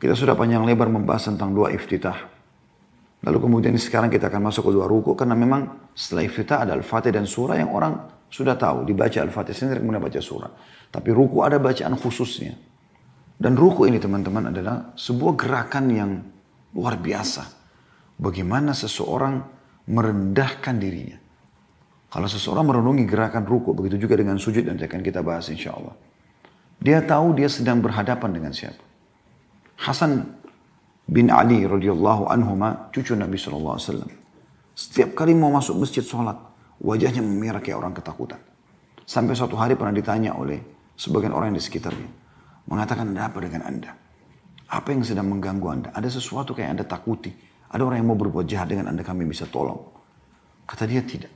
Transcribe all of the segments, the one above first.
Kita sudah panjang lebar membahas tentang dua iftitah. Lalu kemudian sekarang kita akan masuk ke dua ruku karena memang setelah iftitah ada Al-Fatih dan surah yang orang sudah tahu. Dibaca Al-Fatih sendiri kemudian baca surah. Tapi ruku ada bacaan khususnya. Dan ruku ini teman-teman adalah sebuah gerakan yang luar biasa. Bagaimana seseorang merendahkan dirinya. Kalau seseorang merenungi gerakan ruku, begitu juga dengan sujud dan akan kita bahas insya Allah. Dia tahu dia sedang berhadapan dengan siapa. Hasan bin Ali radhiyallahu anhu cucu Nabi SAW. Setiap kali mau masuk masjid sholat, wajahnya memerah kayak orang ketakutan. Sampai suatu hari pernah ditanya oleh sebagian orang di sekitarnya. Mengatakan, ada apa dengan anda? Apa yang sedang mengganggu anda? Ada sesuatu kayak anda takuti. Ada orang yang mau berbuat jahat dengan anda, kami bisa tolong. Kata dia, tidak.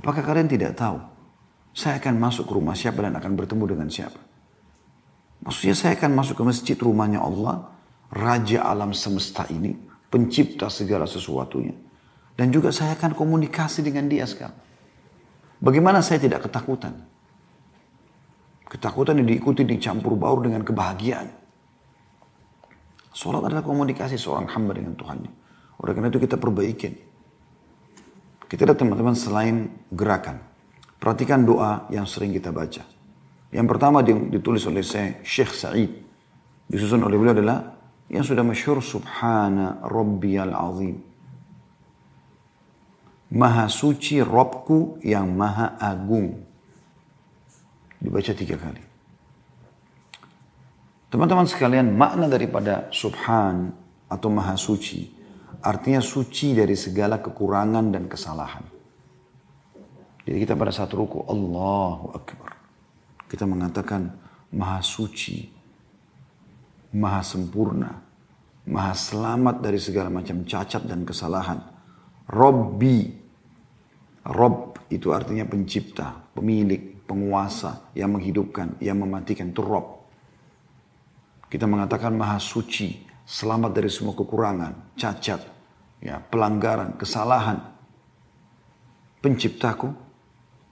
Apakah kalian tidak tahu? Saya akan masuk ke rumah siapa dan akan bertemu dengan siapa. Maksudnya saya akan masuk ke masjid rumahnya Allah, Raja alam semesta ini, pencipta segala sesuatunya. Dan juga saya akan komunikasi dengan dia sekarang. Bagaimana saya tidak ketakutan? Ketakutan yang diikuti dicampur baur dengan kebahagiaan. Sholat adalah komunikasi seorang hamba dengan Tuhannya. Oleh karena itu kita perbaikin. Kita lihat teman-teman selain gerakan. Perhatikan doa yang sering kita baca. Yang pertama ditulis oleh Syekh Sa'id. Disusun oleh beliau adalah yang sudah masyhur Subhana Rabbiyal Azim. Maha suci Robku yang maha agung. Dibaca tiga kali. Teman-teman sekalian, makna daripada Subhan atau maha suci artinya suci dari segala kekurangan dan kesalahan. Jadi kita pada saat ruku Allahu Akbar. Kita mengatakan maha suci, maha sempurna, maha selamat dari segala macam cacat dan kesalahan. Robbi, Rob itu artinya pencipta, pemilik, penguasa, yang menghidupkan, yang mematikan, itu Rob. Kita mengatakan maha suci, selamat dari semua kekurangan, cacat, ya, pelanggaran, kesalahan. Penciptaku,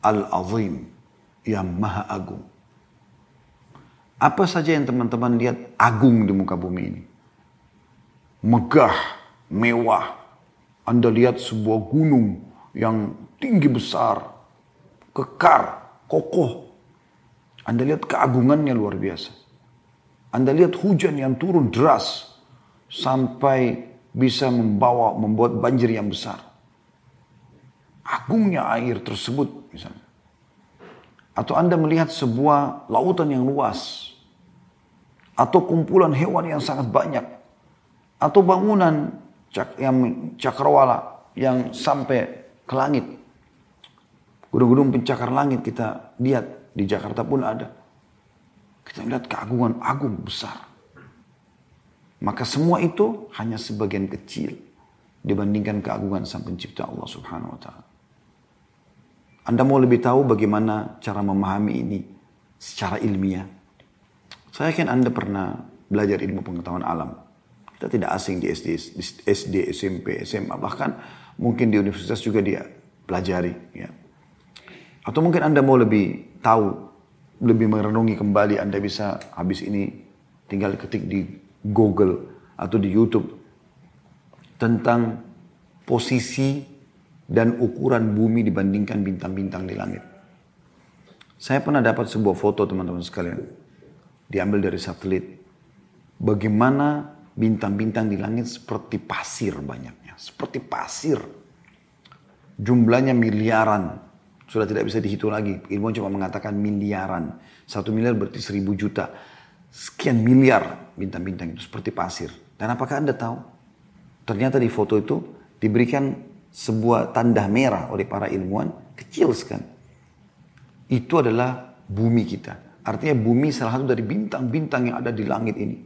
Al-Azim, yang maha agung. Apa saja yang teman-teman lihat agung di muka bumi ini. Megah, mewah. Anda lihat sebuah gunung yang tinggi besar, kekar, kokoh. Anda lihat keagungannya luar biasa. Anda lihat hujan yang turun deras sampai bisa membawa membuat banjir yang besar. Agungnya air tersebut misalnya. Atau Anda melihat sebuah lautan yang luas. Atau kumpulan hewan yang sangat banyak. Atau bangunan yang cakrawala yang sampai ke langit. Gunung-gunung pencakar langit kita lihat di Jakarta pun ada. Kita melihat keagungan agung besar. Maka semua itu hanya sebagian kecil dibandingkan keagungan sang pencipta Allah subhanahu wa ta'ala. Anda mau lebih tahu bagaimana cara memahami ini secara ilmiah? Saya yakin Anda pernah belajar ilmu pengetahuan alam. Kita tidak asing di SD, SD SMP, SMA, bahkan mungkin di universitas juga dia pelajari. Ya. Atau mungkin Anda mau lebih tahu, lebih merenungi kembali, Anda bisa habis ini tinggal ketik di Google atau di YouTube tentang posisi dan ukuran bumi dibandingkan bintang-bintang di langit. Saya pernah dapat sebuah foto teman-teman sekalian. Diambil dari satelit. Bagaimana bintang-bintang di langit seperti pasir banyaknya. Seperti pasir. Jumlahnya miliaran. Sudah tidak bisa dihitung lagi. Ilmuwan cuma mengatakan miliaran. Satu miliar berarti seribu juta. Sekian miliar bintang-bintang itu seperti pasir. Dan apakah Anda tahu? Ternyata di foto itu diberikan sebuah tanda merah oleh para ilmuwan kecil sekali. Itu adalah bumi kita. Artinya bumi salah satu dari bintang-bintang yang ada di langit ini.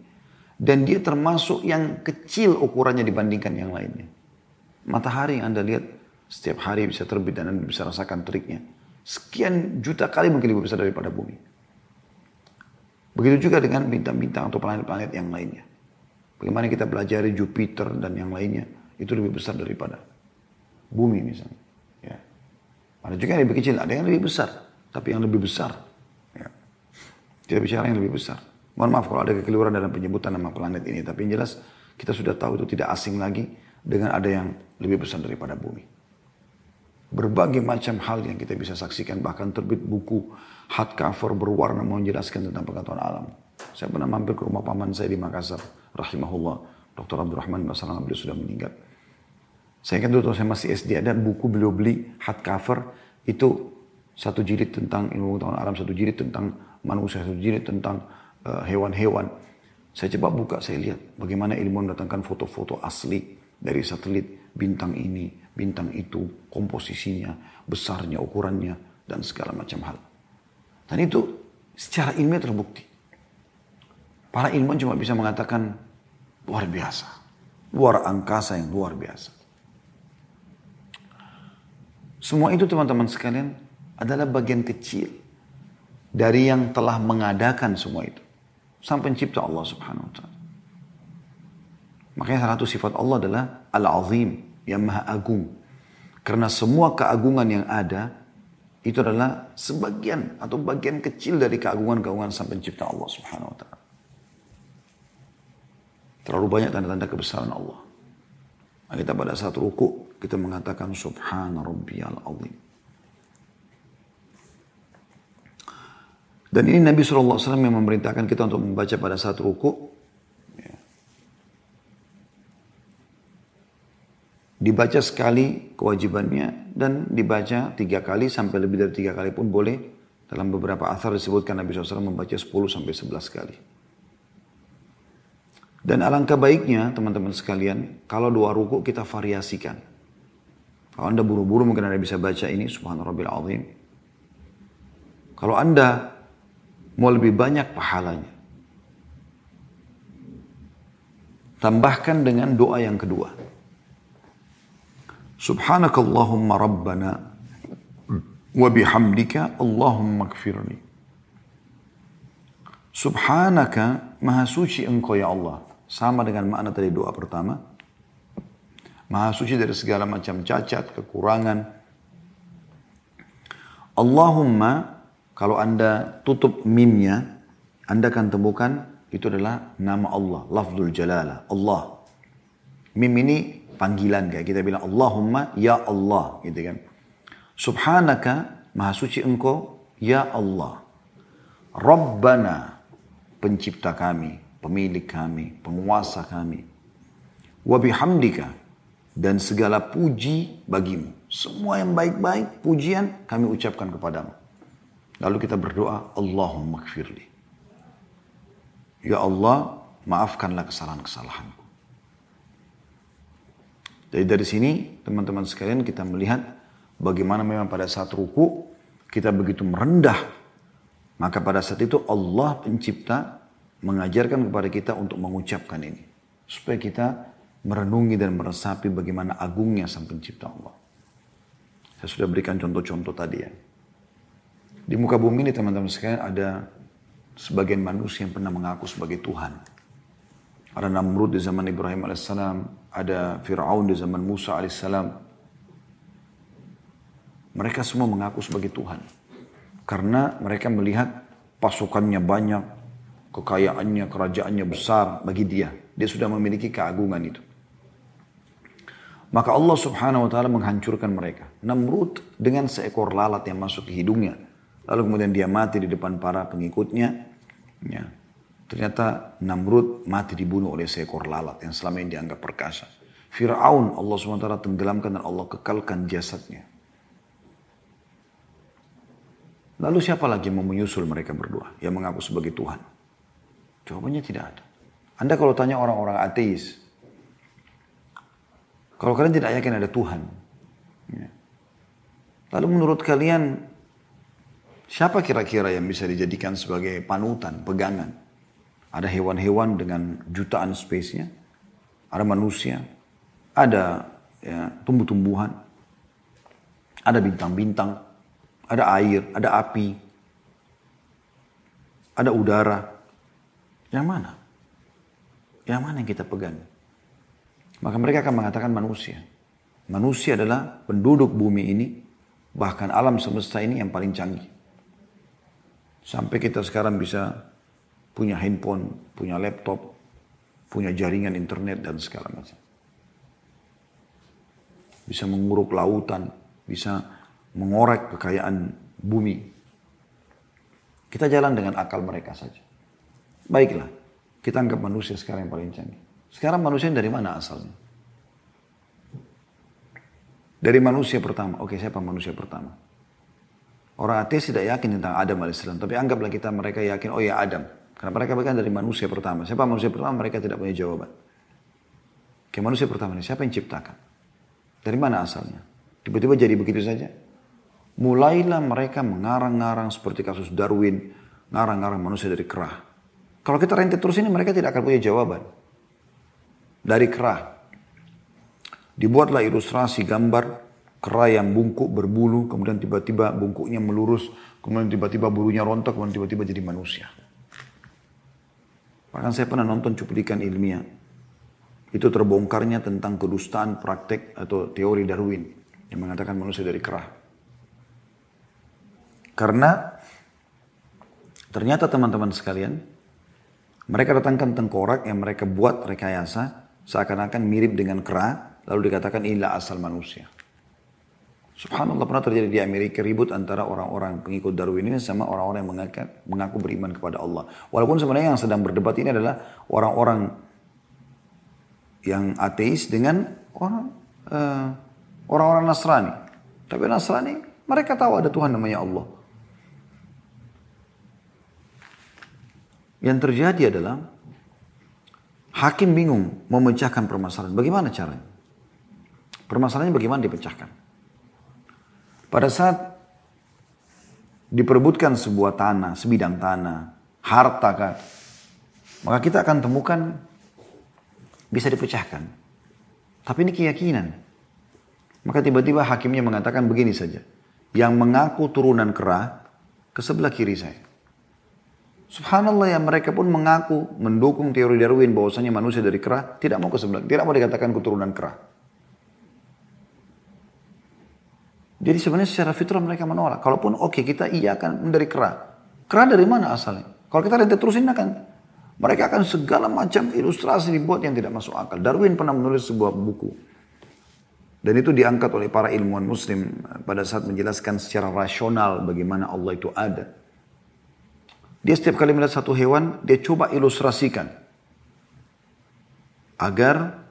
Dan dia termasuk yang kecil ukurannya dibandingkan yang lainnya. Matahari yang Anda lihat setiap hari bisa terbit dan Anda bisa rasakan teriknya. Sekian juta kali mungkin lebih besar daripada bumi. Begitu juga dengan bintang-bintang atau planet-planet yang lainnya. Bagaimana kita pelajari Jupiter dan yang lainnya, itu lebih besar daripada bumi misalnya. Ya. Ada juga yang lebih kecil, ada yang lebih besar. Tapi yang lebih besar. Kita bicara yang lebih besar. Mohon maaf kalau ada kekeliruan dalam penyebutan nama planet ini. Tapi yang jelas kita sudah tahu itu tidak asing lagi dengan ada yang lebih besar daripada bumi. Berbagai macam hal yang kita bisa saksikan. Bahkan terbit buku hardcover berwarna menjelaskan tentang pengetahuan alam. Saya pernah mampir ke rumah paman saya di Makassar. Rahimahullah. Dr. Abdurrahman Basalam beliau sudah meninggal. Saya kan dulu saya masih SD ada buku beliau beli hardcover itu satu jilid tentang ilmu pengetahuan alam, satu jilid tentang manusia, satu jilid tentang Eh, hewan-hewan. Saya coba buka, saya lihat bagaimana ilmu mendatangkan foto-foto asli dari satelit bintang ini, bintang itu, komposisinya, besarnya, ukurannya, dan segala macam hal. Dan itu secara ilmiah terbukti. Para ilmuwan cuma bisa mengatakan luar biasa. Luar angkasa yang luar biasa. Semua itu teman-teman sekalian adalah bagian kecil dari yang telah mengadakan semua itu sang pencipta Allah subhanahu wa ta'ala. Makanya salah satu sifat Allah adalah Al-Azim, yang maha agung. Karena semua keagungan yang ada, itu adalah sebagian atau bagian kecil dari keagungan-keagungan sang pencipta Allah subhanahu wa ta'ala. Terlalu banyak tanda-tanda kebesaran Allah. Kita pada saat ruku, kita mengatakan Subhana Rabbiyal Azim. Dan ini Nabi SAW yang memerintahkan kita untuk membaca pada saat ruku. Ya. Dibaca sekali kewajibannya dan dibaca tiga kali sampai lebih dari tiga kali pun boleh. Dalam beberapa asar disebutkan Nabi SAW membaca 10 sampai 11 kali. Dan alangkah baiknya teman-teman sekalian, kalau dua ruku kita variasikan. Kalau anda buru-buru mungkin anda bisa baca ini, Subhanallah Azim. Kalau anda mau lebih banyak pahalanya. Tambahkan dengan doa yang kedua. Subhanakallahumma rabbana wa bihamdika Allahumma kfirni. Subhanaka maha suci engkau ya Allah. Sama dengan makna tadi doa pertama. Maha suci dari segala macam cacat, kekurangan. Allahumma kalau Anda tutup mimnya, Anda akan temukan itu adalah nama Allah, lafzul jalalah, Allah. Mim ini panggilan kayak kita bilang Allahumma ya Allah gitu kan. Subhanaka maha suci engkau ya Allah. Rabbana pencipta kami, pemilik kami, penguasa kami. Wa bihamdika dan segala puji bagimu. Semua yang baik-baik, pujian kami ucapkan kepadamu. Lalu kita berdoa, Allahumma kfirli. Ya Allah, maafkanlah kesalahan-kesalahanku. Jadi dari sini, teman-teman sekalian, kita melihat bagaimana memang pada saat ruku, kita begitu merendah. Maka pada saat itu Allah pencipta mengajarkan kepada kita untuk mengucapkan ini. Supaya kita merenungi dan meresapi bagaimana agungnya sang pencipta Allah. Saya sudah berikan contoh-contoh tadi ya. Di muka bumi ini teman-teman sekalian ada sebagian manusia yang pernah mengaku sebagai Tuhan. Ada Namrud di zaman Ibrahim alaihissalam, ada Fir'aun di zaman Musa alaihissalam. Mereka semua mengaku sebagai Tuhan. Karena mereka melihat pasukannya banyak, kekayaannya, kerajaannya besar bagi dia. Dia sudah memiliki keagungan itu. Maka Allah subhanahu wa ta'ala menghancurkan mereka. Namrud dengan seekor lalat yang masuk ke hidungnya Lalu kemudian dia mati di depan para pengikutnya. Ya. Ternyata Namrud mati dibunuh oleh seekor lalat yang selama ini dianggap perkasa. Fir'aun Allah SWT tenggelamkan dan Allah kekalkan jasadnya. Lalu siapa lagi yang mau menyusul mereka berdua yang mengaku sebagai Tuhan? Jawabannya tidak ada. Anda kalau tanya orang-orang ateis, kalau kalian tidak yakin ada Tuhan, ya. lalu menurut kalian Siapa kira-kira yang bisa dijadikan sebagai panutan, pegangan? Ada hewan-hewan dengan jutaan spesiesnya, ada manusia, ada ya, tumbuh-tumbuhan, ada bintang-bintang, ada air, ada api, ada udara. Yang mana? Yang mana yang kita pegang? Maka mereka akan mengatakan manusia. Manusia adalah penduduk bumi ini, bahkan alam semesta ini yang paling canggih. Sampai kita sekarang bisa punya handphone, punya laptop, punya jaringan internet dan segala macam. Bisa menguruk lautan, bisa mengorek kekayaan bumi. Kita jalan dengan akal mereka saja. Baiklah, kita anggap manusia sekarang yang paling canggih. Sekarang manusia dari mana asalnya? Dari manusia pertama. Oke, siapa manusia pertama? Orang ateis tidak yakin tentang Adam AS. Tapi anggaplah kita mereka yakin, oh ya Adam. Karena mereka bukan dari manusia pertama. Siapa manusia pertama? Mereka tidak punya jawaban. Oke, manusia pertama ini siapa yang ciptakan? Dari mana asalnya? Tiba-tiba jadi begitu saja? Mulailah mereka mengarang-ngarang seperti kasus Darwin, ngarang-ngarang manusia dari kerah. Kalau kita rentet terus ini mereka tidak akan punya jawaban. Dari kerah. Dibuatlah ilustrasi gambar kera yang bungkuk berbulu, kemudian tiba-tiba bungkuknya melurus, kemudian tiba-tiba bulunya rontok, kemudian tiba-tiba jadi manusia. Bahkan saya pernah nonton cuplikan ilmiah. Itu terbongkarnya tentang kedustaan praktek atau teori Darwin yang mengatakan manusia dari kera. Karena ternyata teman-teman sekalian, mereka datangkan tengkorak yang mereka buat rekayasa seakan-akan mirip dengan kera, lalu dikatakan inilah asal manusia. Subhanallah pernah terjadi di Amerika ribut antara orang-orang pengikut Darwin ini sama orang-orang yang mengaku, mengaku beriman kepada Allah. Walaupun sebenarnya yang sedang berdebat ini adalah orang-orang yang ateis dengan orang uh, orang-orang Nasrani. Tapi Nasrani mereka tahu ada Tuhan namanya Allah. Yang terjadi adalah hakim bingung memecahkan permasalahan. Bagaimana caranya? Permasalahannya bagaimana dipecahkan? Pada saat diperebutkan sebuah tanah, sebidang tanah, harta kan, maka kita akan temukan bisa dipecahkan. Tapi ini keyakinan. Maka tiba-tiba hakimnya mengatakan begini saja. Yang mengaku turunan kera ke sebelah kiri saya. Subhanallah ya mereka pun mengaku mendukung teori Darwin bahwasanya manusia dari kera tidak mau ke sebelah, tidak mau dikatakan keturunan kera. Jadi sebenarnya secara fitrah mereka menolak. Kalaupun oke okay, kita iya akan dari kera. Kera dari mana asalnya? Kalau kita lihat terusin akan mereka akan segala macam ilustrasi dibuat yang tidak masuk akal. Darwin pernah menulis sebuah buku. Dan itu diangkat oleh para ilmuwan muslim pada saat menjelaskan secara rasional bagaimana Allah itu ada. Dia setiap kali melihat satu hewan, dia coba ilustrasikan. Agar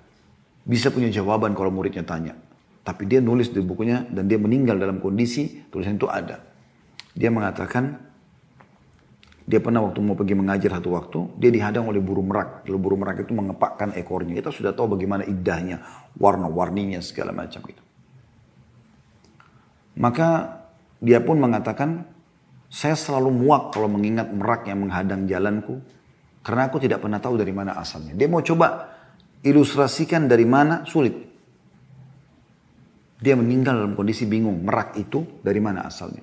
bisa punya jawaban kalau muridnya tanya. Tapi dia nulis di bukunya dan dia meninggal dalam kondisi tulisan itu ada. Dia mengatakan dia pernah waktu mau pergi mengajar satu waktu, dia dihadang oleh burung merak. Lalu burung merak itu mengepakkan ekornya. Kita sudah tahu bagaimana indahnya, warna-warninya segala macam itu. Maka dia pun mengatakan, saya selalu muak kalau mengingat merak yang menghadang jalanku, karena aku tidak pernah tahu dari mana asalnya. Dia mau coba ilustrasikan dari mana, sulit. Dia meninggal dalam kondisi bingung. Merak itu dari mana asalnya?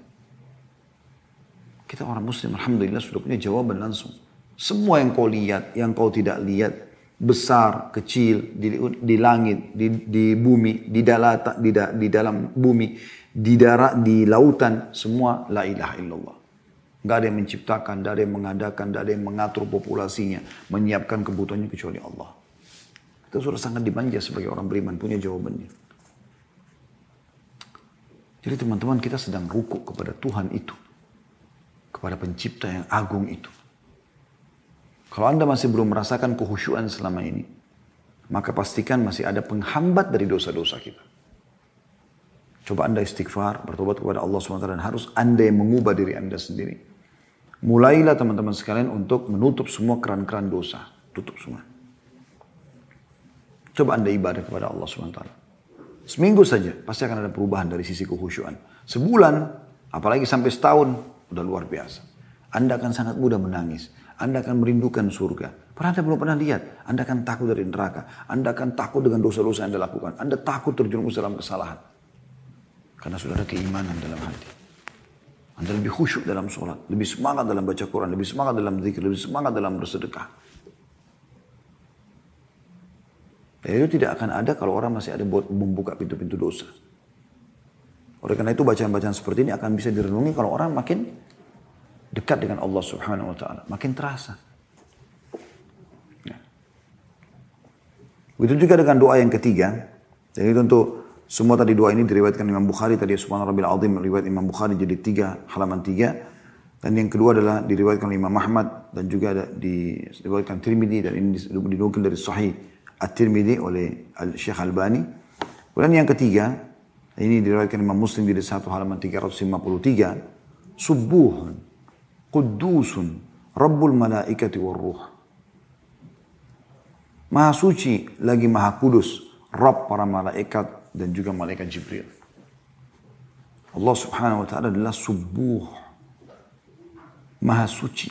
Kita orang muslim Alhamdulillah sudah punya jawaban langsung. Semua yang kau lihat, yang kau tidak lihat. Besar, kecil, di, di langit, di, di bumi, di, dalata, di, da, di dalam bumi, di darat, di lautan. Semua la ilaha illallah. Gak ada yang menciptakan, gak ada yang mengadakan, gak ada yang mengatur populasinya. Menyiapkan kebutuhannya kecuali Allah. Kita sudah sangat dimanja sebagai orang beriman, punya jawabannya. Jadi teman-teman kita sedang ruku kepada Tuhan itu. Kepada pencipta yang agung itu. Kalau Anda masih belum merasakan kehusyuan selama ini, maka pastikan masih ada penghambat dari dosa-dosa kita. Coba Anda istighfar, bertobat kepada Allah SWT dan harus Anda yang mengubah diri Anda sendiri. Mulailah teman-teman sekalian untuk menutup semua keran-keran dosa. Tutup semua. Coba Anda ibadah kepada Allah SWT. Seminggu saja pasti akan ada perubahan dari sisi kehusyuan. Sebulan, apalagi sampai setahun, udah luar biasa. Anda akan sangat mudah menangis. Anda akan merindukan surga. Pernah Anda belum pernah lihat. Anda akan takut dari neraka. Anda akan takut dengan dosa-dosa yang Anda lakukan. Anda takut terjerumus dalam kesalahan. Karena sudah ada keimanan dalam hati. Anda lebih khusyuk dalam sholat. Lebih semangat dalam baca Quran. Lebih semangat dalam zikir. Lebih semangat dalam bersedekah. Dan itu tidak akan ada kalau orang masih ada buat membuka pintu-pintu dosa. Oleh karena itu bacaan-bacaan seperti ini akan bisa direnungi kalau orang makin dekat dengan Allah Subhanahu wa taala, makin terasa. Ya. Begitu juga dengan doa yang ketiga. Jadi untuk semua tadi doa ini diriwayatkan Imam Bukhari tadi subhanallah azim riwayat Imam Bukhari jadi tiga halaman tiga. Dan yang kedua adalah diriwayatkan oleh Imam Ahmad dan juga ada diriwayatkan Tirmidzi dan ini didukung dari Sahih At-Tirmidzi oleh Al Syekh Albani. Kemudian yang ketiga ini diriwayatkan Imam Muslim di satu halaman 353 subuhun qudusun rabbul malaikati war ruh Maha suci lagi maha kudus, Rabb para malaikat dan juga malaikat Jibril. Allah subhanahu wa ta'ala adalah subuh, maha suci,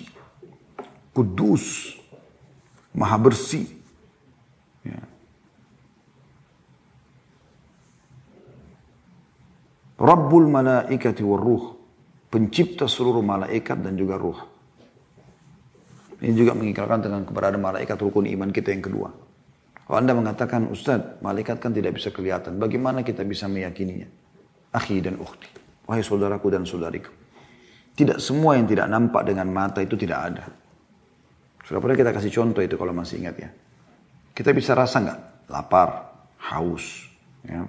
kudus, maha bersih. Rabbul malaikati war ruh, pencipta seluruh malaikat dan juga ruh. Ini juga mengikrarkan dengan keberadaan malaikat rukun iman kita yang kedua. Kalau Anda mengatakan, Ustaz, malaikat kan tidak bisa kelihatan. Bagaimana kita bisa meyakininya? Akhi dan ukhti. Wahai saudaraku dan saudariku. Tidak semua yang tidak nampak dengan mata itu tidak ada. Sudah pernah kita kasih contoh itu kalau masih ingat ya. Kita bisa rasa nggak? Lapar, haus, ya.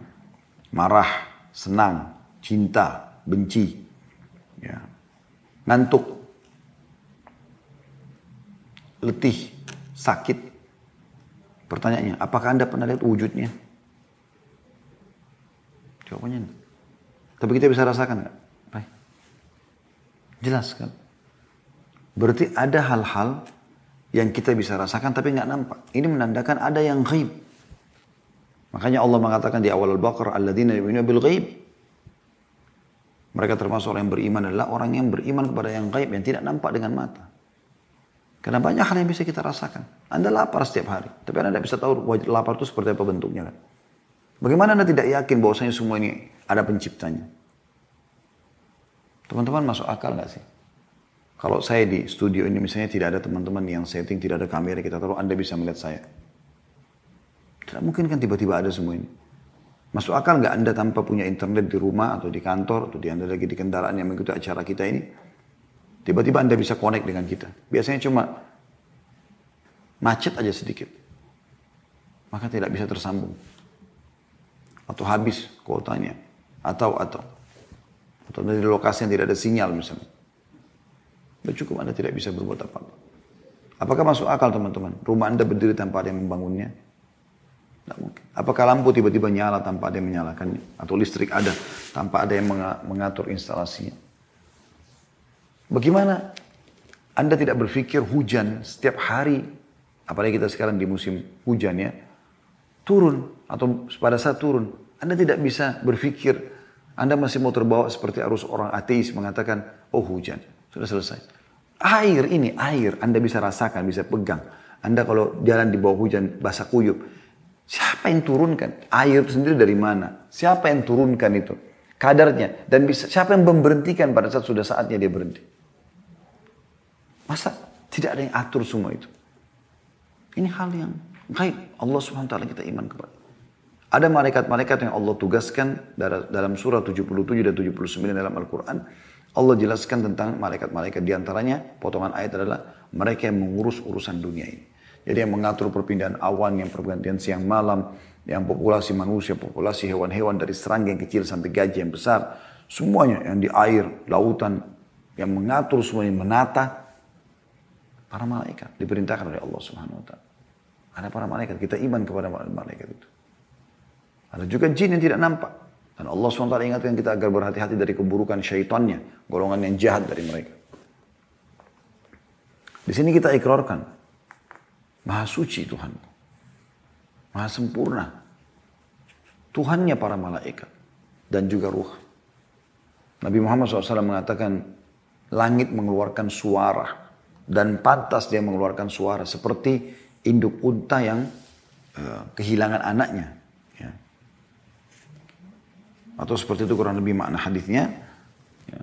marah, senang, cinta, benci, ya. ngantuk, letih, sakit. Pertanyaannya, apakah Anda pernah lihat wujudnya? Jawabannya. Tapi kita bisa rasakan enggak? Baik. Jelas kan? Berarti ada hal-hal yang kita bisa rasakan tapi nggak nampak. Ini menandakan ada yang ghaib. Makanya Allah mengatakan di awal Al-Baqarah, Alladzina yu'minu bil ghaib. Mereka termasuk orang yang beriman adalah orang yang beriman kepada yang gaib yang tidak nampak dengan mata. Karena banyak hal yang bisa kita rasakan. Anda lapar setiap hari, tapi Anda tidak bisa tahu lapar itu seperti apa bentuknya kan. Bagaimana Anda tidak yakin bahwasanya semua ini ada penciptanya? Teman-teman masuk akal nggak sih? Kalau saya di studio ini misalnya tidak ada teman-teman yang setting, tidak ada kamera, kita taruh Anda bisa melihat saya. Tidak mungkin kan tiba-tiba ada semua ini. Masuk akal nggak Anda tanpa punya internet di rumah atau di kantor atau di Anda lagi di kendaraan yang mengikuti acara kita ini, Tiba-tiba Anda bisa connect dengan kita. Biasanya cuma macet aja sedikit. Maka tidak bisa tersambung. Atau habis kuotanya. Atau, atau. Atau dari lokasi yang tidak ada sinyal misalnya. Sudah cukup Anda tidak bisa berbuat apa-apa. Apakah masuk akal teman-teman? Rumah Anda berdiri tanpa ada yang membangunnya? Tidak mungkin. Apakah lampu tiba-tiba nyala tanpa ada yang menyalakannya? Atau listrik ada tanpa ada yang mengatur instalasinya? Bagaimana Anda tidak berpikir hujan setiap hari, apalagi kita sekarang di musim hujan ya, turun atau pada saat turun, Anda tidak bisa berpikir Anda masih mau terbawa seperti arus orang ateis mengatakan, oh hujan, sudah selesai. Air ini, air, Anda bisa rasakan, bisa pegang. Anda kalau jalan di bawah hujan basah kuyup, siapa yang turunkan? Air sendiri dari mana? Siapa yang turunkan itu? Kadarnya. Dan bisa, siapa yang memberhentikan pada saat sudah saatnya dia berhenti? Masa tidak ada yang atur semua itu? Ini hal yang gaib. Allah subhanahu wa ta'ala kita iman kepada. Ada malaikat-malaikat yang Allah tugaskan dalam surah 77 dan 79 dalam Al-Quran. Allah jelaskan tentang malaikat-malaikat. Di antaranya potongan ayat adalah mereka yang mengurus urusan dunia ini. Jadi yang mengatur perpindahan awan, yang pergantian siang malam, yang populasi manusia, populasi hewan-hewan dari serangga yang kecil sampai gajah yang besar. Semuanya yang di air, lautan, yang mengatur semuanya, menata, Para malaikat diperintahkan oleh Allah Subhanahu wa taala. Ada para malaikat, kita iman kepada malaikat itu. Ada juga jin yang tidak nampak. Dan Allah SWT ingatkan kita agar berhati-hati dari keburukan syaitannya, golongan yang jahat dari mereka. Di sini kita ikrarkan, Maha suci Tuhan. Maha sempurna. Tuhannya para malaikat. Dan juga ruh. Nabi Muhammad SAW mengatakan, langit mengeluarkan suara dan pantas dia mengeluarkan suara seperti induk unta yang uh, kehilangan anaknya. Ya. Atau seperti itu kurang lebih makna hadisnya. Ya.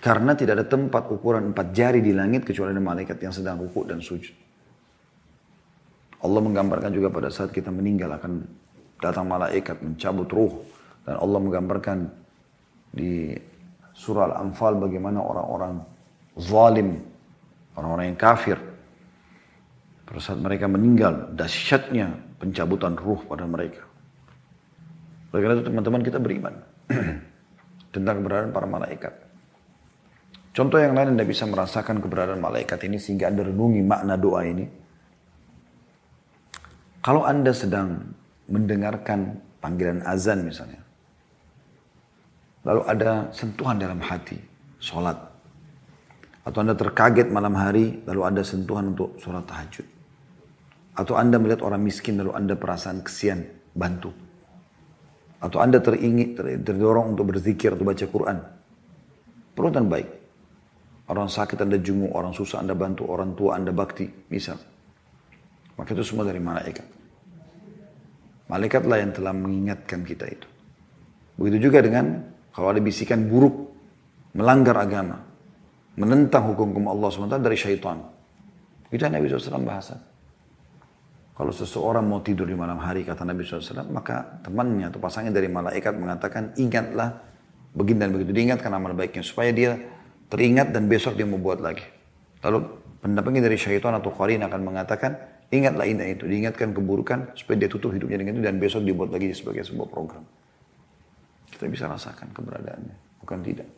Karena tidak ada tempat ukuran empat jari di langit kecuali ada malaikat yang sedang rukuk dan sujud. Allah menggambarkan juga pada saat kita meninggal akan datang malaikat mencabut ruh. Dan Allah menggambarkan di surah Al-Anfal bagaimana orang-orang zalim orang-orang yang kafir. Pada saat mereka meninggal, dahsyatnya pencabutan ruh pada mereka. Oleh karena itu teman-teman kita beriman tentang keberadaan para malaikat. Contoh yang lain Anda bisa merasakan keberadaan malaikat ini sehingga Anda renungi makna doa ini. Kalau Anda sedang mendengarkan panggilan azan misalnya. Lalu ada sentuhan dalam hati, sholat. Atau Anda terkaget malam hari, lalu ada sentuhan untuk sholat tahajud. Atau Anda melihat orang miskin, lalu Anda perasaan kesian, bantu. Atau Anda teringin, terdorong untuk berzikir atau baca Quran. Peruntan baik. Orang sakit Anda jenguk, orang susah Anda bantu, orang tua Anda bakti, misal. Maka itu semua dari malaikat. Malaikatlah yang telah mengingatkan kita itu. Begitu juga dengan kalau ada bisikan buruk, melanggar agama, menentang hukum-hukum Allah SWT dari syaitan. Itu yang Nabi SAW bahasa. Kalau seseorang mau tidur di malam hari, kata Nabi SAW, maka temannya atau pasangnya dari malaikat mengatakan, ingatlah begini dan begitu. Diingatkan amal baiknya, supaya dia teringat dan besok dia mau buat lagi. Lalu pendapatnya dari syaitan atau qarin akan mengatakan, ingatlah ini itu, diingatkan keburukan, supaya dia tutup hidupnya dengan itu, dan besok dibuat lagi sebagai sebuah program. Kita bisa rasakan keberadaannya, bukan tidak.